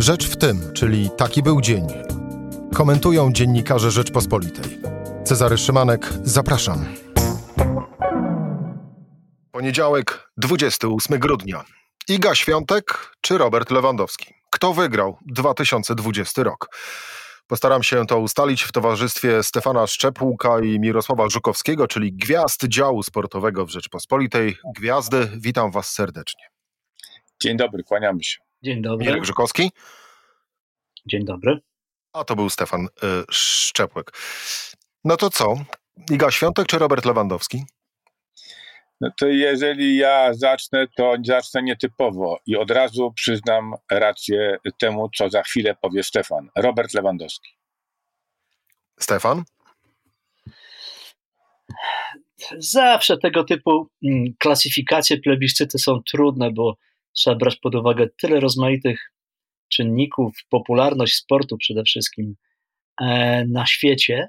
Rzecz w tym, czyli taki był dzień. Komentują dziennikarze Rzeczpospolitej. Cezary Szymanek, zapraszam. Poniedziałek, 28 grudnia. Iga Świątek czy Robert Lewandowski? Kto wygrał 2020 rok? Postaram się to ustalić w towarzystwie Stefana Szczepłuka i Mirosława Żukowskiego, czyli gwiazd działu sportowego w Rzeczpospolitej. Gwiazdy, witam Was serdecznie. Dzień dobry, kłaniamy się. Dzień dobry. Mirek Żukowski. Dzień dobry. A to był Stefan y, Szczepłek. No to co? Iga Świątek czy Robert Lewandowski? No to jeżeli ja zacznę, to zacznę nietypowo i od razu przyznam rację temu, co za chwilę powie Stefan. Robert Lewandowski. Stefan? Zawsze tego typu mm, klasyfikacje, plebiscyty są trudne, bo trzeba brać pod uwagę tyle rozmaitych czynników, popularność sportu przede wszystkim e, na świecie.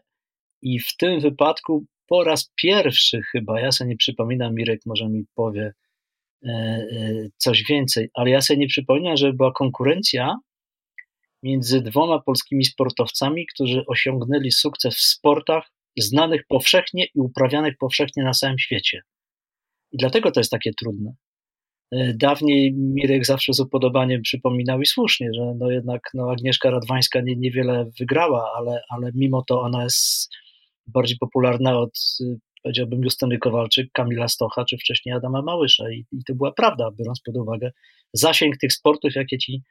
I w tym wypadku po raz pierwszy chyba, ja sobie nie przypominam, Mirek może mi powie e, e, coś więcej, ale ja sobie nie przypominam, że była konkurencja między dwoma polskimi sportowcami, którzy osiągnęli sukces w sportach znanych powszechnie i uprawianych powszechnie na całym świecie. I dlatego to jest takie trudne. E, dawniej Mirek zawsze z upodobaniem przypominał i słusznie, że no jednak no Agnieszka Radwańska nie, niewiele wygrała, ale, ale mimo to ona jest bardziej popularna od, y, powiedziałbym, Justyny Kowalczyk, Kamila Stocha, czy wcześniej Adama Małysza. I, I to była prawda, biorąc pod uwagę zasięg tych sportów, jakie ci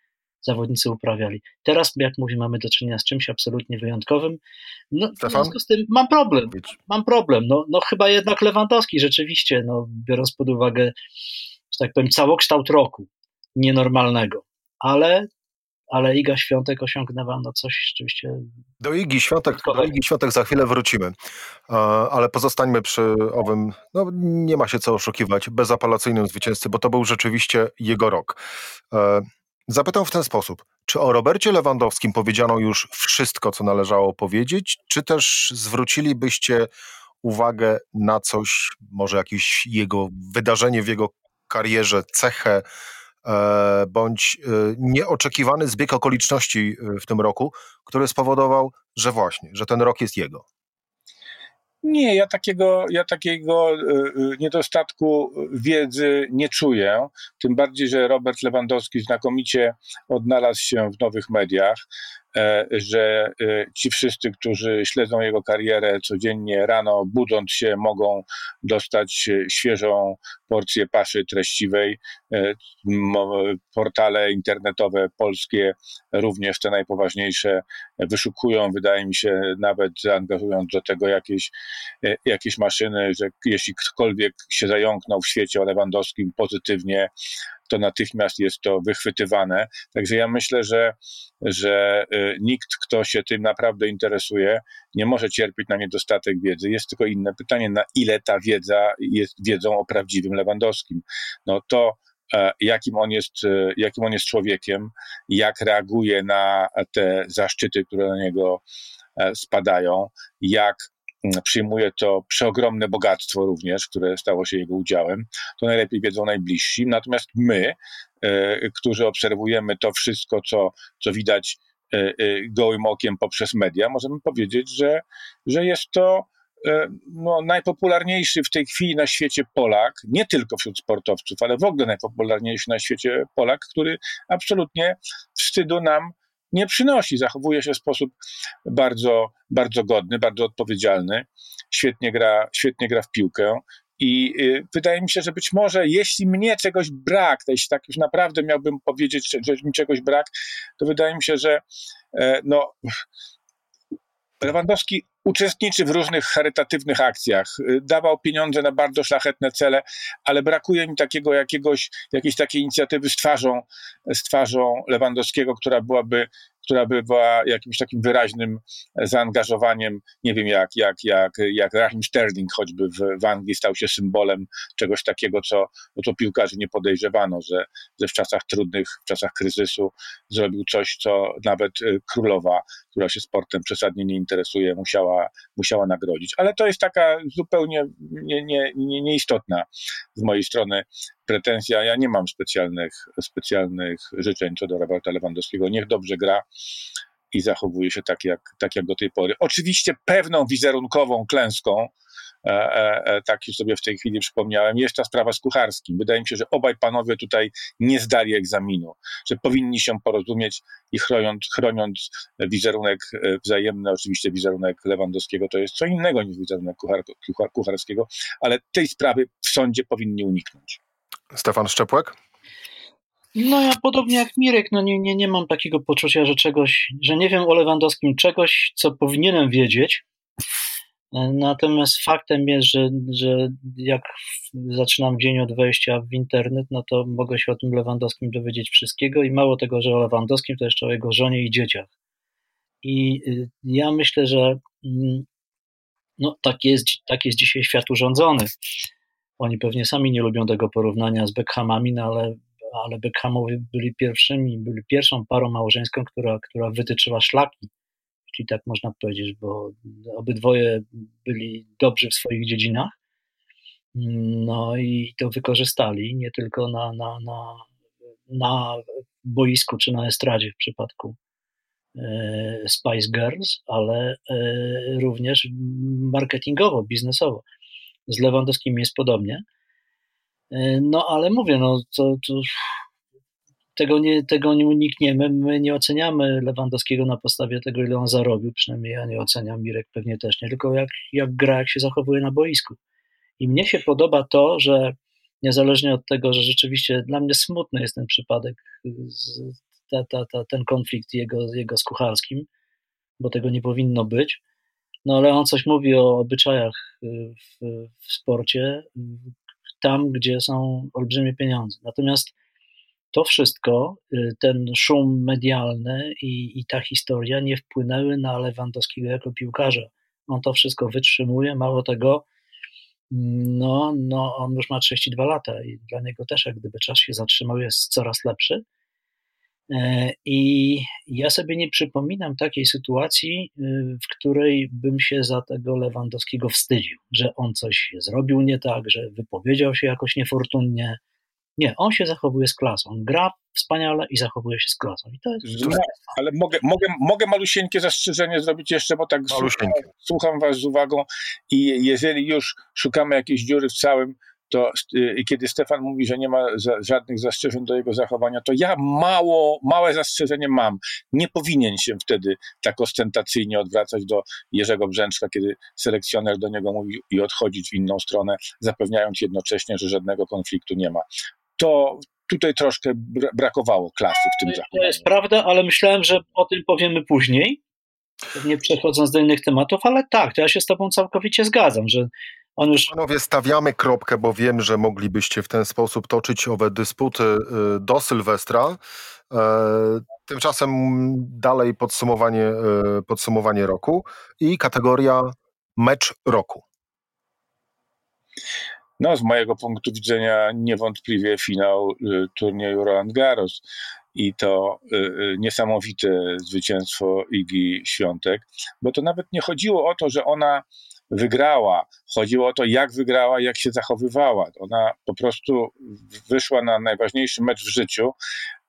zawodnicy uprawiali. Teraz, jak mówię, mamy do czynienia z czymś absolutnie wyjątkowym. No, w związku z tym mam problem. Mam problem. No, no chyba jednak Lewandowski rzeczywiście, no, biorąc pod uwagę, tak powiem, całokształt roku nienormalnego. Ale ale Iga Świątek osiągnęła no coś rzeczywiście. Do Igi Świątek, do Igi Świątek za chwilę wrócimy, ale pozostańmy przy owym, no nie ma się co oszukiwać, bezapelacyjnym zwycięzcy, bo to był rzeczywiście jego rok. E, zapytam w ten sposób, czy o Robercie Lewandowskim powiedziano już wszystko, co należało powiedzieć, czy też zwrócilibyście uwagę na coś, może jakieś jego wydarzenie w jego karierze, cechę, E, bądź e, nieoczekiwany zbieg okoliczności e, w tym roku, który spowodował, że właśnie, że ten rok jest jego. Nie, ja takiego, ja takiego niedostatku wiedzy nie czuję. Tym bardziej, że Robert Lewandowski znakomicie odnalazł się w nowych mediach. E, że e, ci wszyscy, którzy śledzą jego karierę codziennie rano, budząc się, mogą dostać świeżą porcję paszy treściwej. E, portale internetowe polskie, również te najpoważniejsze, wyszukują, wydaje mi się, nawet zaangażując do tego jakieś, jakieś maszyny, że jeśli ktokolwiek się zająknął w świecie o Lewandowskim pozytywnie, to natychmiast jest to wychwytywane. Także ja myślę, że, że y, nikt, kto się tym naprawdę interesuje, nie może cierpieć na niedostatek wiedzy. Jest tylko inne pytanie, na ile ta wiedza jest wiedzą o prawdziwym Lewandowskim. No to e, jakim on jest, e, jakim on jest człowiekiem, jak reaguje na te zaszczyty, które na niego e, spadają, jak przyjmuje to przeogromne bogactwo również, które stało się jego udziałem, to najlepiej wiedzą najbliżsi. Natomiast my, e, którzy obserwujemy to wszystko, co, co widać e, e, gołym okiem poprzez media, możemy powiedzieć, że, że jest to no, najpopularniejszy w tej chwili na świecie Polak, nie tylko wśród sportowców, ale w ogóle najpopularniejszy na świecie Polak, który absolutnie wstydu nam nie przynosi. Zachowuje się w sposób bardzo, bardzo godny, bardzo odpowiedzialny. Świetnie gra, świetnie gra w piłkę. I y, wydaje mi się, że być może, jeśli mnie czegoś brak, jeśli tak już naprawdę miałbym powiedzieć, że mi czegoś brak, to wydaje mi się, że e, no, Lewandowski uczestniczy w różnych charytatywnych akcjach, y, dawał pieniądze na bardzo szlachetne cele, ale brakuje mi takiego jakiegoś, jakiejś takiej inicjatywy z twarzą, z twarzą Lewandowskiego, która byłaby która by była jakimś takim wyraźnym zaangażowaniem, nie wiem jak, jak, jak, jak Raheem Sterling choćby w, w Anglii stał się symbolem czegoś takiego, co, co piłkarzy nie podejrzewano, że, że w czasach trudnych, w czasach kryzysu zrobił coś, co nawet y, królowa, która się sportem przesadnie nie interesuje, musiała, musiała nagrodzić. Ale to jest taka zupełnie nie, nie, nie, nieistotna z mojej strony pretensji, a ja nie mam specjalnych, specjalnych życzeń co do Roberta Lewandowskiego. Niech dobrze gra i zachowuje się tak jak, tak jak do tej pory. Oczywiście pewną wizerunkową klęską, e, e, e, tak już sobie w tej chwili przypomniałem, jest ta sprawa z Kucharskim. Wydaje mi się, że obaj panowie tutaj nie zdali egzaminu, że powinni się porozumieć i chroniąc, chroniąc wizerunek e, wzajemny, oczywiście wizerunek Lewandowskiego to jest co innego niż wizerunek Kuchar, Kuchar, Kucharskiego, ale tej sprawy w sądzie powinni uniknąć. Stefan Szczepłek? No ja podobnie jak Mirek, no nie, nie, nie mam takiego poczucia, że czegoś, że nie wiem o Lewandowskim czegoś, co powinienem wiedzieć. Natomiast faktem jest, że, że jak zaczynam dzień od wejścia w internet, no to mogę się o tym Lewandowskim dowiedzieć wszystkiego i mało tego, że o Lewandowskim, to jeszcze o jego żonie i dzieciach. I y, ja myślę, że mm, no, tak, jest, tak jest dzisiaj świat urządzony. Oni pewnie sami nie lubią tego porównania z Beckhamami, no ale ale Beckhamowie byli pierwszymi, byli pierwszą parą małżeńską, która, która wytyczyła szlaki, czyli tak można powiedzieć, bo obydwoje byli dobrzy w swoich dziedzinach, no i to wykorzystali nie tylko na, na, na, na boisku czy na estradzie w przypadku e, Spice Girls, ale e, również marketingowo, biznesowo. Z Lewandowskim jest podobnie. E, no ale mówię, no to, to tego, nie, tego nie unikniemy. My nie oceniamy Lewandowskiego na podstawie tego, ile on zarobił, przynajmniej ja nie oceniam, Mirek pewnie też nie, tylko jak, jak gra, jak się zachowuje na boisku. I mnie się podoba to, że niezależnie od tego, że rzeczywiście dla mnie smutny jest ten przypadek, ta, ta, ta, ten konflikt jego, jego z Kucharskim, bo tego nie powinno być, no ale on coś mówi o obyczajach w, w sporcie, tam, gdzie są olbrzymie pieniądze. Natomiast to wszystko, y, ten szum medialny i, i ta historia nie wpłynęły na Lewandowskiego jako piłkarza. On to wszystko wytrzymuje, mało tego, no, no on już ma 32 lata i dla niego też jak gdyby czas się zatrzymał, jest coraz lepszy. E, I ja sobie nie przypominam takiej sytuacji, y, w której bym się za tego Lewandowskiego wstydził, że on coś zrobił nie tak, że wypowiedział się jakoś niefortunnie. Nie, on się zachowuje z klasą. On gra wspaniale i zachowuje się z klasą. I to jest... No, ale mogę, mogę, mogę malusieńkie zastrzeżenie zrobić jeszcze, bo tak słucham, słucham was z uwagą i jeżeli już szukamy jakiejś dziury w całym, to y, kiedy Stefan mówi, że nie ma za, żadnych zastrzeżeń do jego zachowania, to ja mało, małe zastrzeżenie mam. Nie powinien się wtedy tak ostentacyjnie odwracać do Jerzego Brzęczka, kiedy selekcjoner do niego mówi i odchodzić w inną stronę, zapewniając jednocześnie, że żadnego konfliktu nie ma. To tutaj troszkę brakowało klasy w tym zachowaniu. To jest prawda, ale myślałem, że o tym powiemy później, nie przechodząc do innych tematów, ale tak, to ja się z tobą całkowicie zgadzam, że on już... Panowie, stawiamy kropkę, bo wiem, że moglibyście w ten sposób toczyć owe dysputy y, do Sylwestra. E, tymczasem dalej podsumowanie, y, podsumowanie roku i kategoria mecz roku. No, z mojego punktu widzenia niewątpliwie finał y, turnieju Roland Garros i to niesamowite zwycięstwo Igi Świątek, bo to nawet nie chodziło o to, że ona wygrała. Chodziło o to, jak wygrała, jak się zachowywała. Ona po prostu wyszła na najważniejszy mecz w życiu,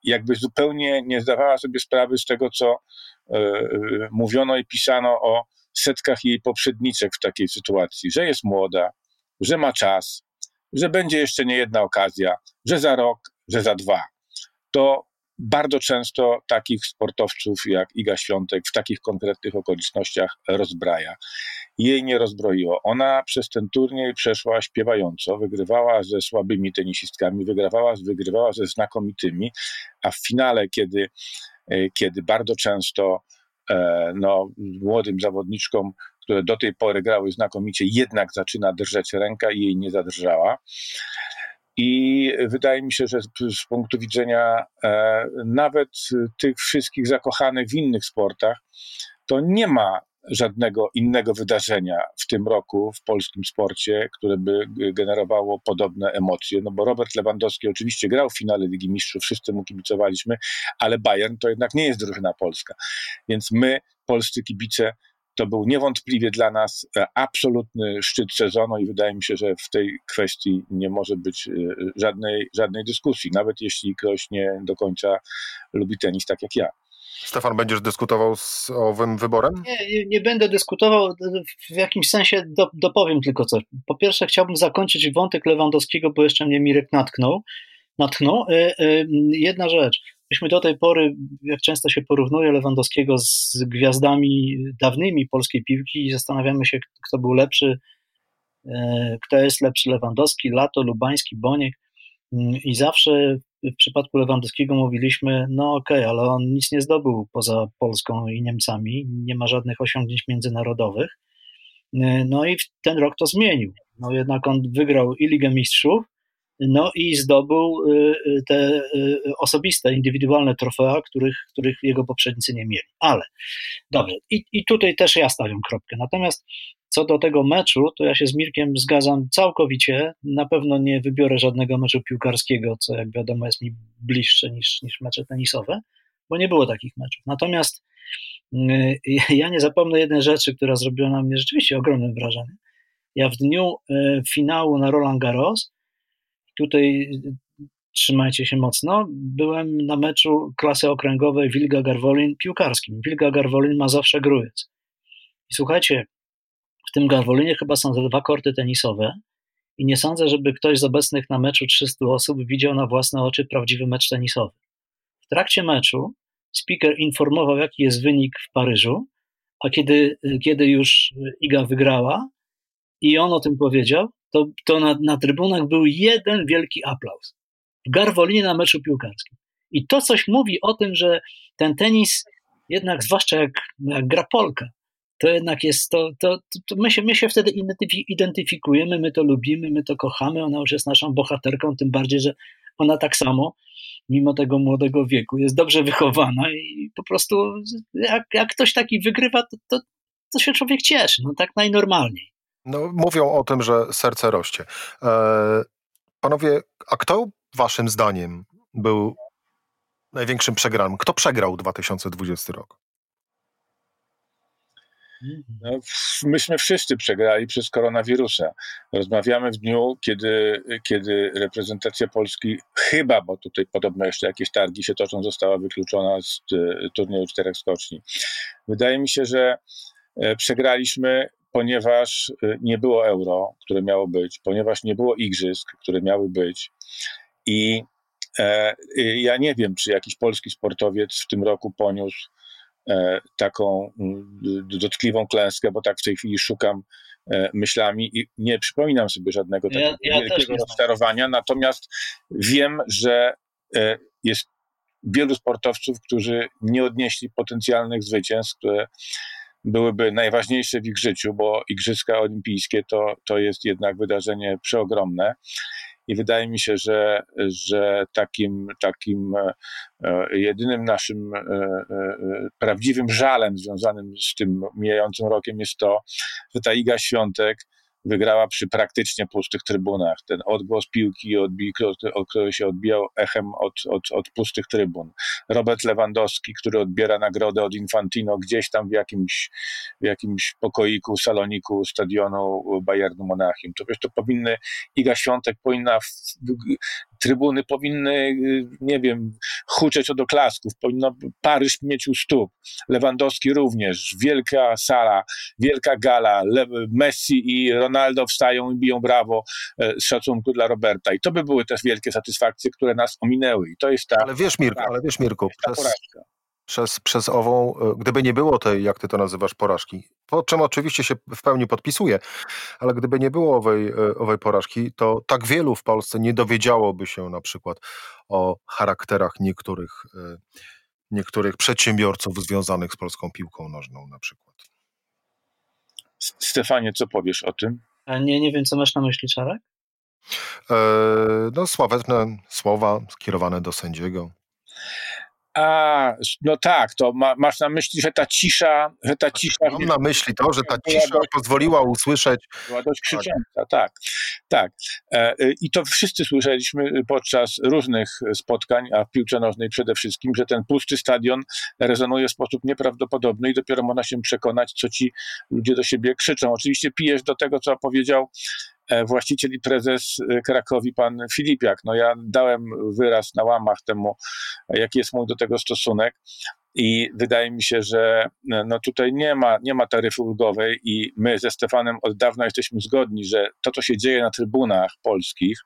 jakby zupełnie nie zdawała sobie sprawy z tego, co y, y, mówiono i pisano o setkach jej poprzedniczek w takiej sytuacji, że jest młoda, że ma czas, że będzie jeszcze nie jedna okazja, że za rok, że za dwa. To bardzo często takich sportowców jak Iga Świątek w takich konkretnych okolicznościach rozbraja. Jej nie rozbroiło. Ona przez ten turniej przeszła śpiewająco, wygrywała ze słabymi tenisistkami, wygrywała, wygrywała ze znakomitymi, a w finale, kiedy, e, kiedy bardzo często e, no, młodym zawodniczkom, które do tej pory grały znakomicie, jednak zaczyna drżeć ręka i jej nie zadrżała. I wydaje mi się, że z, z punktu widzenia e, nawet tych wszystkich zakochanych w innych sportach, to nie ma żadnego innego wydarzenia w tym roku w polskim sporcie, które by generowało podobne emocje. No bo Robert Lewandowski oczywiście grał w finale Ligi Mistrzów, wszyscy mu kibicowaliśmy, ale Bayern to jednak nie jest drużyna polska. Więc my, polscy kibice, to był niewątpliwie dla nas e, absolutny szczyt sezonu i wydaje mi się, że w tej kwestii nie może być e, żadnej, żadnej dyskusji, nawet jeśli ktoś nie do końca lubi tenis tak jak ja. Stefan, będziesz dyskutował z owym wyborem? Nie, nie będę dyskutował, w jakimś sensie do, dopowiem tylko coś. Po pierwsze chciałbym zakończyć wątek Lewandowskiego, bo jeszcze mnie Mirek natknął. natknął. E, jedna rzecz. Myśmy do tej pory, jak często się porównuje Lewandowskiego z gwiazdami dawnymi polskiej piłki i zastanawiamy się, kto był lepszy, e, kto jest lepszy Lewandowski, Lato, Lubański, Boniek. Mm, I zawsze w przypadku Lewandowskiego mówiliśmy, no okej, okay, ale on nic nie zdobył poza Polską i Niemcami, nie ma żadnych osiągnięć międzynarodowych. E, no i ten rok to zmienił. No jednak on wygrał i Ligę Mistrzów, no i zdobył y, y, te y, osobiste, indywidualne trofea, których, których jego poprzednicy nie mieli. Ale dobrze, i, i tutaj też ja stawiam kropkę. Natomiast co do tego meczu, to ja się z Mirkiem zgadzam całkowicie. Na pewno nie wybiorę żadnego meczu piłkarskiego, co jak wiadomo jest mi bliższe niż, niż mecze tenisowe, bo nie było takich meczów. Natomiast ja nie zapomnę jednej rzeczy, która zrobiła na mnie rzeczywiście ogromne wrażenie. Ja w dniu finału na Roland Garros tutaj trzymajcie się mocno. Byłem na meczu klasy okręgowej Wilga Garwolin piłkarskim. Wilga Garwolin ma zawsze Grujec. I słuchajcie, w tym Garwolinie chyba są dwa korty tenisowe i nie sądzę, żeby ktoś z obecnych na meczu 300 osób widział na własne oczy prawdziwy mecz tenisowy. W trakcie meczu speaker informował, jaki jest wynik w Paryżu, a kiedy, kiedy już Iga wygrała i on o tym powiedział, to, to na, na trybunach był jeden wielki aplauz. W Garwolinie na meczu piłkarskim. I to coś mówi o tym, że ten tenis, jednak zwłaszcza jak, jak gra Polka, to jednak jest to, to, to my, się, my się wtedy identyfikujemy, my to lubimy, my to kochamy, ona już jest naszą bohaterką, tym bardziej, że ona tak samo, mimo tego młodego wieku, jest dobrze wychowana i po prostu jak, jak ktoś taki wygrywa, to, to, to się człowiek cieszy, no tak najnormalniej. No, mówią o tym, że serce rośnie. E, panowie, a kto waszym zdaniem był największym przegranym? Kto przegrał 2020 rok? No, myśmy wszyscy przegrali przez koronawirusa. Rozmawiamy w dniu, kiedy, kiedy reprezentacja Polski chyba, bo tutaj podobno jeszcze jakieś targi się toczą, została wykluczona z e, turnieju czterech skoczni. Wydaje mi się, że e, przegraliśmy ponieważ y, nie było euro, które miało być, ponieważ nie było igrzysk, które miały być. I e, ja nie wiem, czy jakiś polski sportowiec w tym roku poniósł e, taką y, dotkliwą klęskę, bo tak w tej chwili szukam e, myślami i nie przypominam sobie żadnego takiego ja wielkiego rozczarowania, natomiast wiem, że e, jest wielu sportowców, którzy nie odnieśli potencjalnych zwycięstw, które byłyby najważniejsze w ich życiu, bo Igrzyska Olimpijskie to, to jest jednak wydarzenie przeogromne. I wydaje mi się, że, że takim, takim e, e, jedynym naszym e, prawdziwym żalem związanym z tym mijającym rokiem jest to, że ta Iga Świątek wygrała przy praktycznie pustych trybunach. Ten odgłos piłki, odbij, który się odbijał echem od, od, od pustych trybun. Robert Lewandowski, który odbiera nagrodę od Infantino gdzieś tam w jakimś, w jakimś pokoiku, saloniku stadionu Bayernu Monachium. To wiesz, to powinny, Iga Świątek powinna w, trybuny powinny, nie wiem, huczeć od oklasków, powinno Paryż mieć u stóp, Lewandowski również, wielka sala, wielka gala, Le Messi i Ronaldo wstają i biją brawo e, z szacunku dla Roberta. I to by były też wielkie satysfakcje, które nas ominęły. I to jest ta... Ale wiesz Mirku, ale wiesz Mirku, przez, przez, przez ową, e, gdyby nie było tej, jak ty to nazywasz, porażki, po czym oczywiście się w pełni podpisuję, ale gdyby nie było owej, e, owej porażki, to tak wielu w Polsce nie dowiedziałoby się na przykład o charakterach niektórych, e, niektórych przedsiębiorców związanych z polską piłką nożną na przykład. Stefanie, co powiesz o tym? A nie, nie wiem, co masz na myśli, Czarek? no, sławetne słowa skierowane do sędziego. A, no tak, to ma, masz na myśli, że ta cisza, że ta cisza... Mam na myśli to, że ta cisza dość, pozwoliła usłyszeć... Była dość krzycząca, tak, tak. E, I to wszyscy słyszeliśmy podczas różnych spotkań, a w piłce nożnej przede wszystkim, że ten pusty stadion rezonuje w sposób nieprawdopodobny i dopiero można się przekonać, co ci ludzie do siebie krzyczą. Oczywiście pijesz do tego, co powiedział właściciel i prezes e, Krakowi, pan Filipiak. No ja dałem wyraz na łamach temu, jaki jest mój do tego stosunek. I wydaje mi się, że e, no tutaj nie ma, nie ma taryfy ulgowej i my ze Stefanem od dawna jesteśmy zgodni, że to, co się dzieje na trybunach polskich,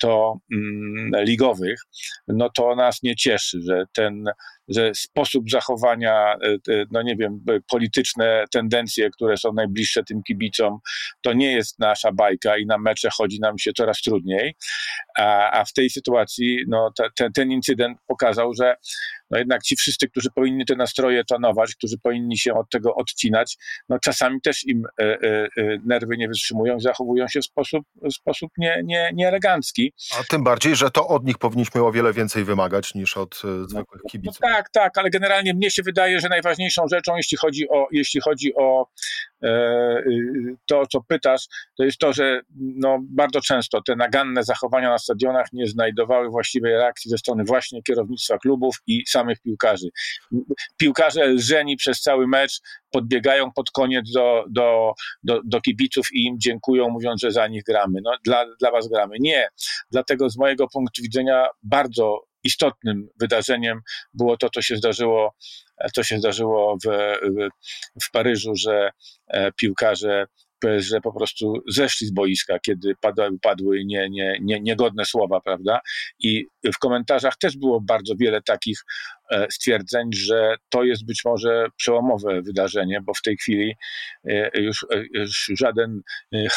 to mm, ligowych, no to nas nie cieszy, że ten że sposób zachowania, e, no nie wiem, polityczne tendencje, które są najbliższe tym kibicom, to nie jest nasza bajka i na mecze chodzi nam się coraz trudniej. A, a w tej sytuacji no, te, te, ten incydent pokazał, że no jednak ci wszyscy, którzy powinni te nastroje tonować, którzy powinni się od tego odcinać, no czasami też im e, e, e nerwy nie wytrzymują, zachowują się w sposób, w sposób nie, nie, nieelegancki. A tym bardziej, że to od nich powinniśmy o wiele więcej wymagać niż od e, zwykłych no, kibiców. No, tak, tak, ale generalnie mnie się wydaje, że najważniejszą rzeczą, jeśli chodzi o, jeśli chodzi o e, to, co pytasz, to jest to, że no, bardzo często te naganne zachowania na stadionach nie znajdowały właściwej reakcji ze strony właśnie kierownictwa klubów i samych piłkarzy. Piłkarze lżeni przez cały mecz podbiegają pod koniec do, do, do, do kibiców i im dziękują, mówiąc, że za nich gramy. No, dla, dla was gramy. Nie. Dlatego z mojego punktu widzenia bardzo istotnym wydarzeniem było to, co się zdarzyło, co się zdarzyło w, w, w Paryżu, że e, piłkarze że po prostu zeszli z boiska, kiedy padły, padły nie, nie, nie, niegodne słowa, prawda? I w komentarzach też było bardzo wiele takich stwierdzeń, że to jest być może przełomowe wydarzenie, bo w tej chwili e, już, już żaden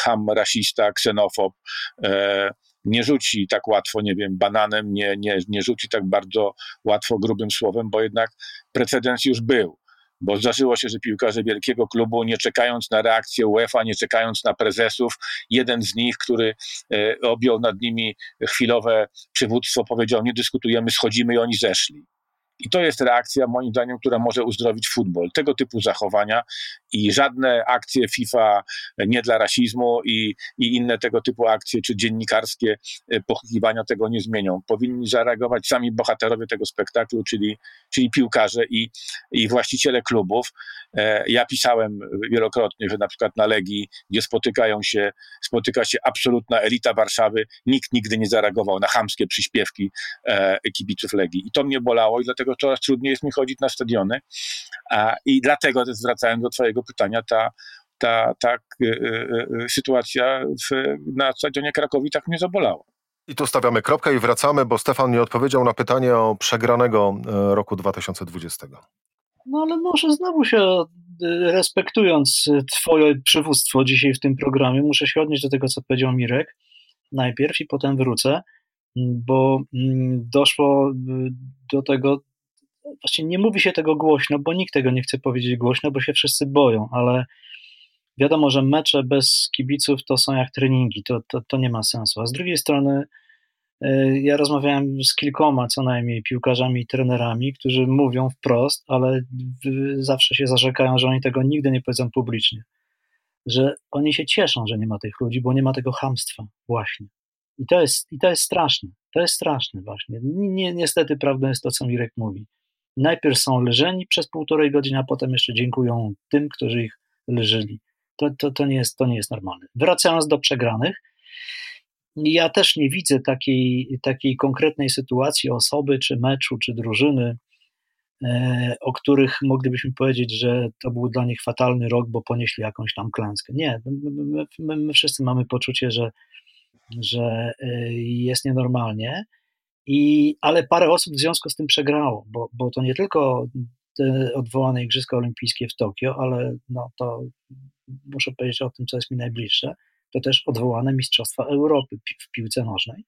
ham, rasista, ksenofob nie rzuci tak łatwo, nie wiem, bananem, nie, nie, nie rzuci tak bardzo łatwo grubym słowem, bo jednak precedens już był. Bo zdarzyło się, że piłkarze wielkiego klubu, nie czekając na reakcję UEFA, nie czekając na prezesów, jeden z nich, który e, objął nad nimi chwilowe przywództwo, powiedział: Nie dyskutujemy, schodzimy i oni zeszli. I to jest reakcja, moim zdaniem, która może uzdrowić futbol. Tego typu zachowania i żadne akcje FIFA nie dla rasizmu i, i inne tego typu akcje, czy dziennikarskie e, pochukiwania tego nie zmienią. Powinni zareagować sami bohaterowie tego spektaklu, czyli, czyli piłkarze i, i właściciele klubów. E, ja pisałem wielokrotnie, że na przykład na Legii, gdzie spotykają się, spotyka się absolutna elita Warszawy, nikt nigdy nie zareagował na chamskie przyśpiewki e, kibiców Legii. I to mnie bolało i dlatego coraz trudniej jest mi chodzić na stadiony. I dlatego też zwracając do twojego pytania, ta, ta, ta y, y, y, sytuacja w, na stadionie Krakowi tak mnie zabolała. I tu stawiamy kropkę i wracamy, bo Stefan nie odpowiedział na pytanie o przegranego e, roku 2020. No ale może znowu się, e, respektując Twoje przywództwo dzisiaj w tym programie, muszę się odnieść do tego, co powiedział Mirek najpierw i potem wrócę, bo mm, doszło do tego, właśnie nie mówi się tego głośno, bo nikt tego nie chce powiedzieć głośno, bo się wszyscy boją, ale wiadomo, że mecze bez kibiców to są jak treningi, to, to, to nie ma sensu. A z drugiej strony, y, ja rozmawiałem z kilkoma co najmniej piłkarzami i trenerami, którzy mówią wprost, ale zawsze się zarzekają, że oni tego nigdy nie powiedzą publicznie. Że oni się cieszą, że nie ma tych ludzi, bo nie ma tego hamstwa, właśnie. I to jest, i to jest straszne. To jest straszne, właśnie. Nie, niestety prawdą jest to, co Mirek mówi. Najpierw są leżeni przez półtorej godziny, a potem jeszcze dziękują tym, którzy ich leżeli. To, to, to, nie, jest, to nie jest normalne. Wracając do przegranych, ja też nie widzę takiej, takiej konkretnej sytuacji osoby, czy meczu, czy drużyny, e, o których moglibyśmy powiedzieć, że to był dla nich fatalny rok, bo ponieśli jakąś tam klęskę. Nie, my, my, my wszyscy mamy poczucie, że, że e, jest nienormalnie. I, ale parę osób w związku z tym przegrało, bo, bo to nie tylko odwołane Igrzyska Olimpijskie w Tokio, ale no to muszę powiedzieć o tym, co jest mi najbliższe, to też odwołane Mistrzostwa Europy w piłce nożnej.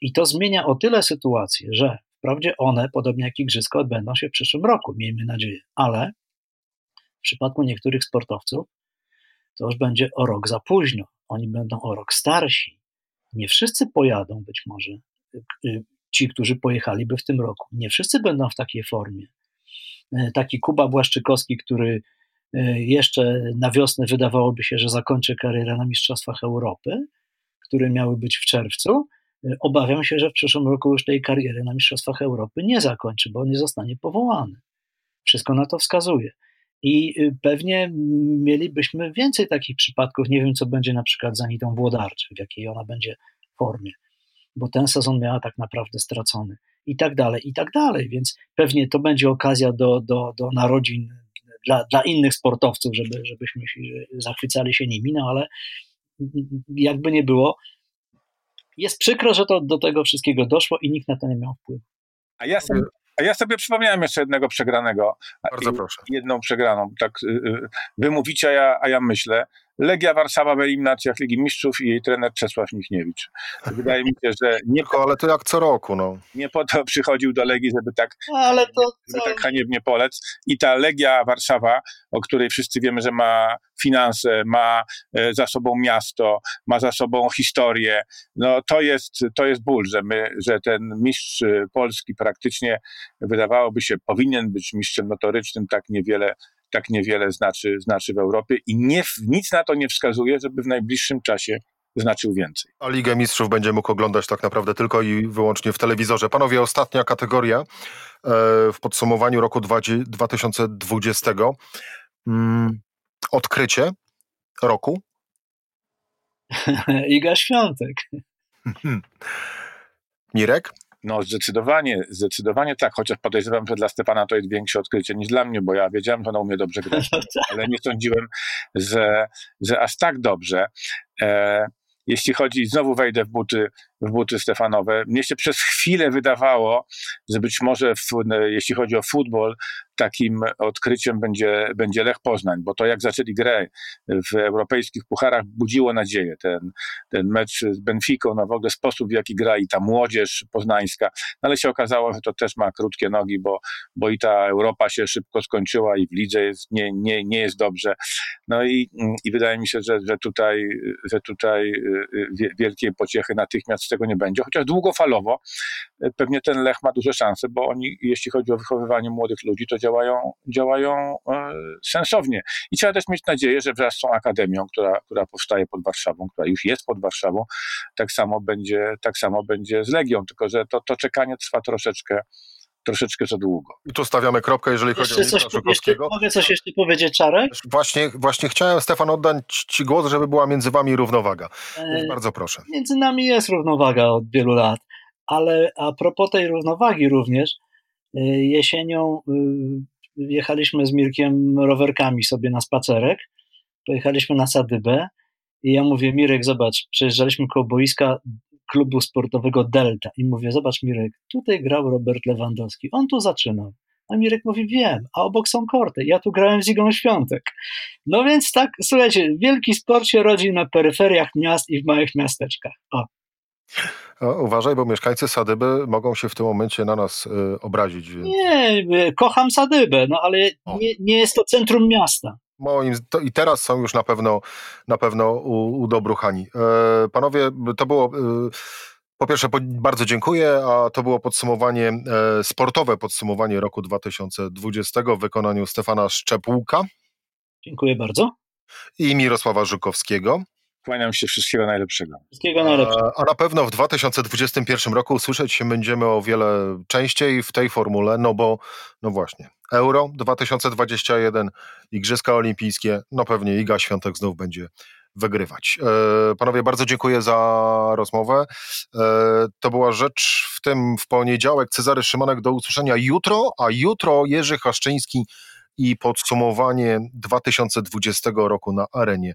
I to zmienia o tyle sytuację, że wprawdzie one, podobnie jak Igrzyska, odbędą się w przyszłym roku, miejmy nadzieję, ale w przypadku niektórych sportowców to już będzie o rok za późno. Oni będą o rok starsi. Nie wszyscy pojadą być może ci, którzy pojechaliby w tym roku. Nie wszyscy będą w takiej formie. E, taki Kuba Błaszczykowski, który e, jeszcze na wiosnę wydawałoby się, że zakończy karierę na Mistrzostwach Europy, które miały być w czerwcu. E, obawiam się, że w przyszłym roku już tej kariery na Mistrzostwach Europy nie zakończy, bo nie zostanie powołany. Wszystko na to wskazuje. I pewnie mielibyśmy więcej takich przypadków. Nie wiem, co będzie na przykład z Anitą Włodarczyk, w jakiej ona będzie formie, bo ten sezon miała tak naprawdę stracony i tak dalej, i tak dalej, więc pewnie to będzie okazja do, do, do narodzin dla, dla innych sportowców, żeby, żebyśmy zachwycali się nimi, no ale jakby nie było, jest przykro, że to do tego wszystkiego doszło i nikt na to nie miał wpływu. A ja sobie, a ja sobie przypomniałem jeszcze jednego przegranego. Bardzo proszę. Jedną przegraną. Tak, y, y, wy mówicie, a ja, a ja myślę. Legia Warszawa w eliminacjach Ligi Mistrzów i jej trener Czesław Michniewicz. Wydaje mi się, że nie po, ale to jak co roku, no. Nie po to przychodził do Legii, żeby tak, ale to, żeby tak haniebnie polec. I ta Legia Warszawa, o której wszyscy wiemy, że ma finanse, ma e, za sobą miasto, ma za sobą historię, no to jest, to jest ból, że, my, że ten mistrz Polski praktycznie wydawałoby się powinien być mistrzem notorycznym, tak niewiele tak niewiele znaczy, znaczy w Europie i nie, nic na to nie wskazuje, żeby w najbliższym czasie znaczył więcej. A Ligę Mistrzów będzie mógł oglądać tak naprawdę tylko i wyłącznie w telewizorze. Panowie, ostatnia kategoria e, w podsumowaniu roku 2020. Mm, odkrycie roku? Iga Świątek. Mirek? No zdecydowanie, zdecydowanie tak, chociaż podejrzewam, że dla Stefana to jest większe odkrycie niż dla mnie, bo ja wiedziałem, że ona umie dobrze grać, no tak. ale nie sądziłem, że, że aż tak dobrze. E, jeśli chodzi, znowu wejdę w buty, w buty Stefanowe, mnie się przez chwilę wydawało, że być może w, jeśli chodzi o futbol, takim odkryciem będzie, będzie Lech Poznań, bo to jak zaczęli grę w europejskich pucharach budziło nadzieję. Ten, ten mecz z Benficą, no w ogóle sposób w jaki gra i ta młodzież poznańska, no ale się okazało, że to też ma krótkie nogi, bo, bo i ta Europa się szybko skończyła i w lidze jest, nie, nie, nie jest dobrze. No i, i wydaje mi się, że, że tutaj, że tutaj y, y, wielkiej pociechy natychmiast z tego nie będzie, chociaż długofalowo y, pewnie ten Lech ma duże szanse, bo oni, jeśli chodzi o wychowywanie młodych ludzi, to działają, działają e, sensownie. I trzeba też mieć nadzieję, że wraz z tą akademią, która, która powstaje pod Warszawą, która już jest pod Warszawą, tak samo będzie, tak samo będzie z Legią, tylko że to, to czekanie trwa troszeczkę, troszeczkę za długo. I tu stawiamy kropkę, jeżeli jeszcze chodzi o coś, Żukowskiego. Mogę coś jeszcze powiedzieć, Czarek? Właśnie, właśnie chciałem, Stefan, oddać Ci głos, żeby była między Wami równowaga. E, bardzo proszę. Między nami jest równowaga od wielu lat, ale a propos tej równowagi również, jesienią y, jechaliśmy z Mirkiem rowerkami sobie na spacerek, pojechaliśmy na Sadybę i ja mówię, Mirek, zobacz, przejeżdżaliśmy koło boiska klubu sportowego Delta i mówię, zobacz Mirek, tutaj grał Robert Lewandowski, on tu zaczynał. A Mirek mówi, wiem, a obok są korty, ja tu grałem z Igą Świątek. No więc tak, słuchajcie, wielki sport się rodzi na peryferiach miast i w małych miasteczkach. O. O, uważaj, bo mieszkańcy Sadyby mogą się w tym momencie na nas y, obrazić. Nie, kocham Sadybę, no ale nie, nie, jest to centrum miasta. Moim, to I teraz są już na pewno, na pewno u, udobruchani. E, panowie, to było... E, po pierwsze, bardzo dziękuję, a to było podsumowanie, e, sportowe podsumowanie roku 2020 w wykonaniu Stefana Szczepłuka. Dziękuję bardzo. I Mirosława Żukowskiego. Kłaniam się wszystkiego najlepszego. Wszystkiego najlepszego. A, a na pewno w 2021 roku usłyszeć się będziemy o wiele częściej w tej formule, no bo, no właśnie, Euro 2021, Igrzyska Olimpijskie, no pewnie Iga Świątek znów będzie wygrywać. E, panowie, bardzo dziękuję za rozmowę. E, to była rzecz w tym w poniedziałek. Cezary Szymanek do usłyszenia jutro, a jutro Jerzy Haszczyński i podsumowanie 2020 roku na arenie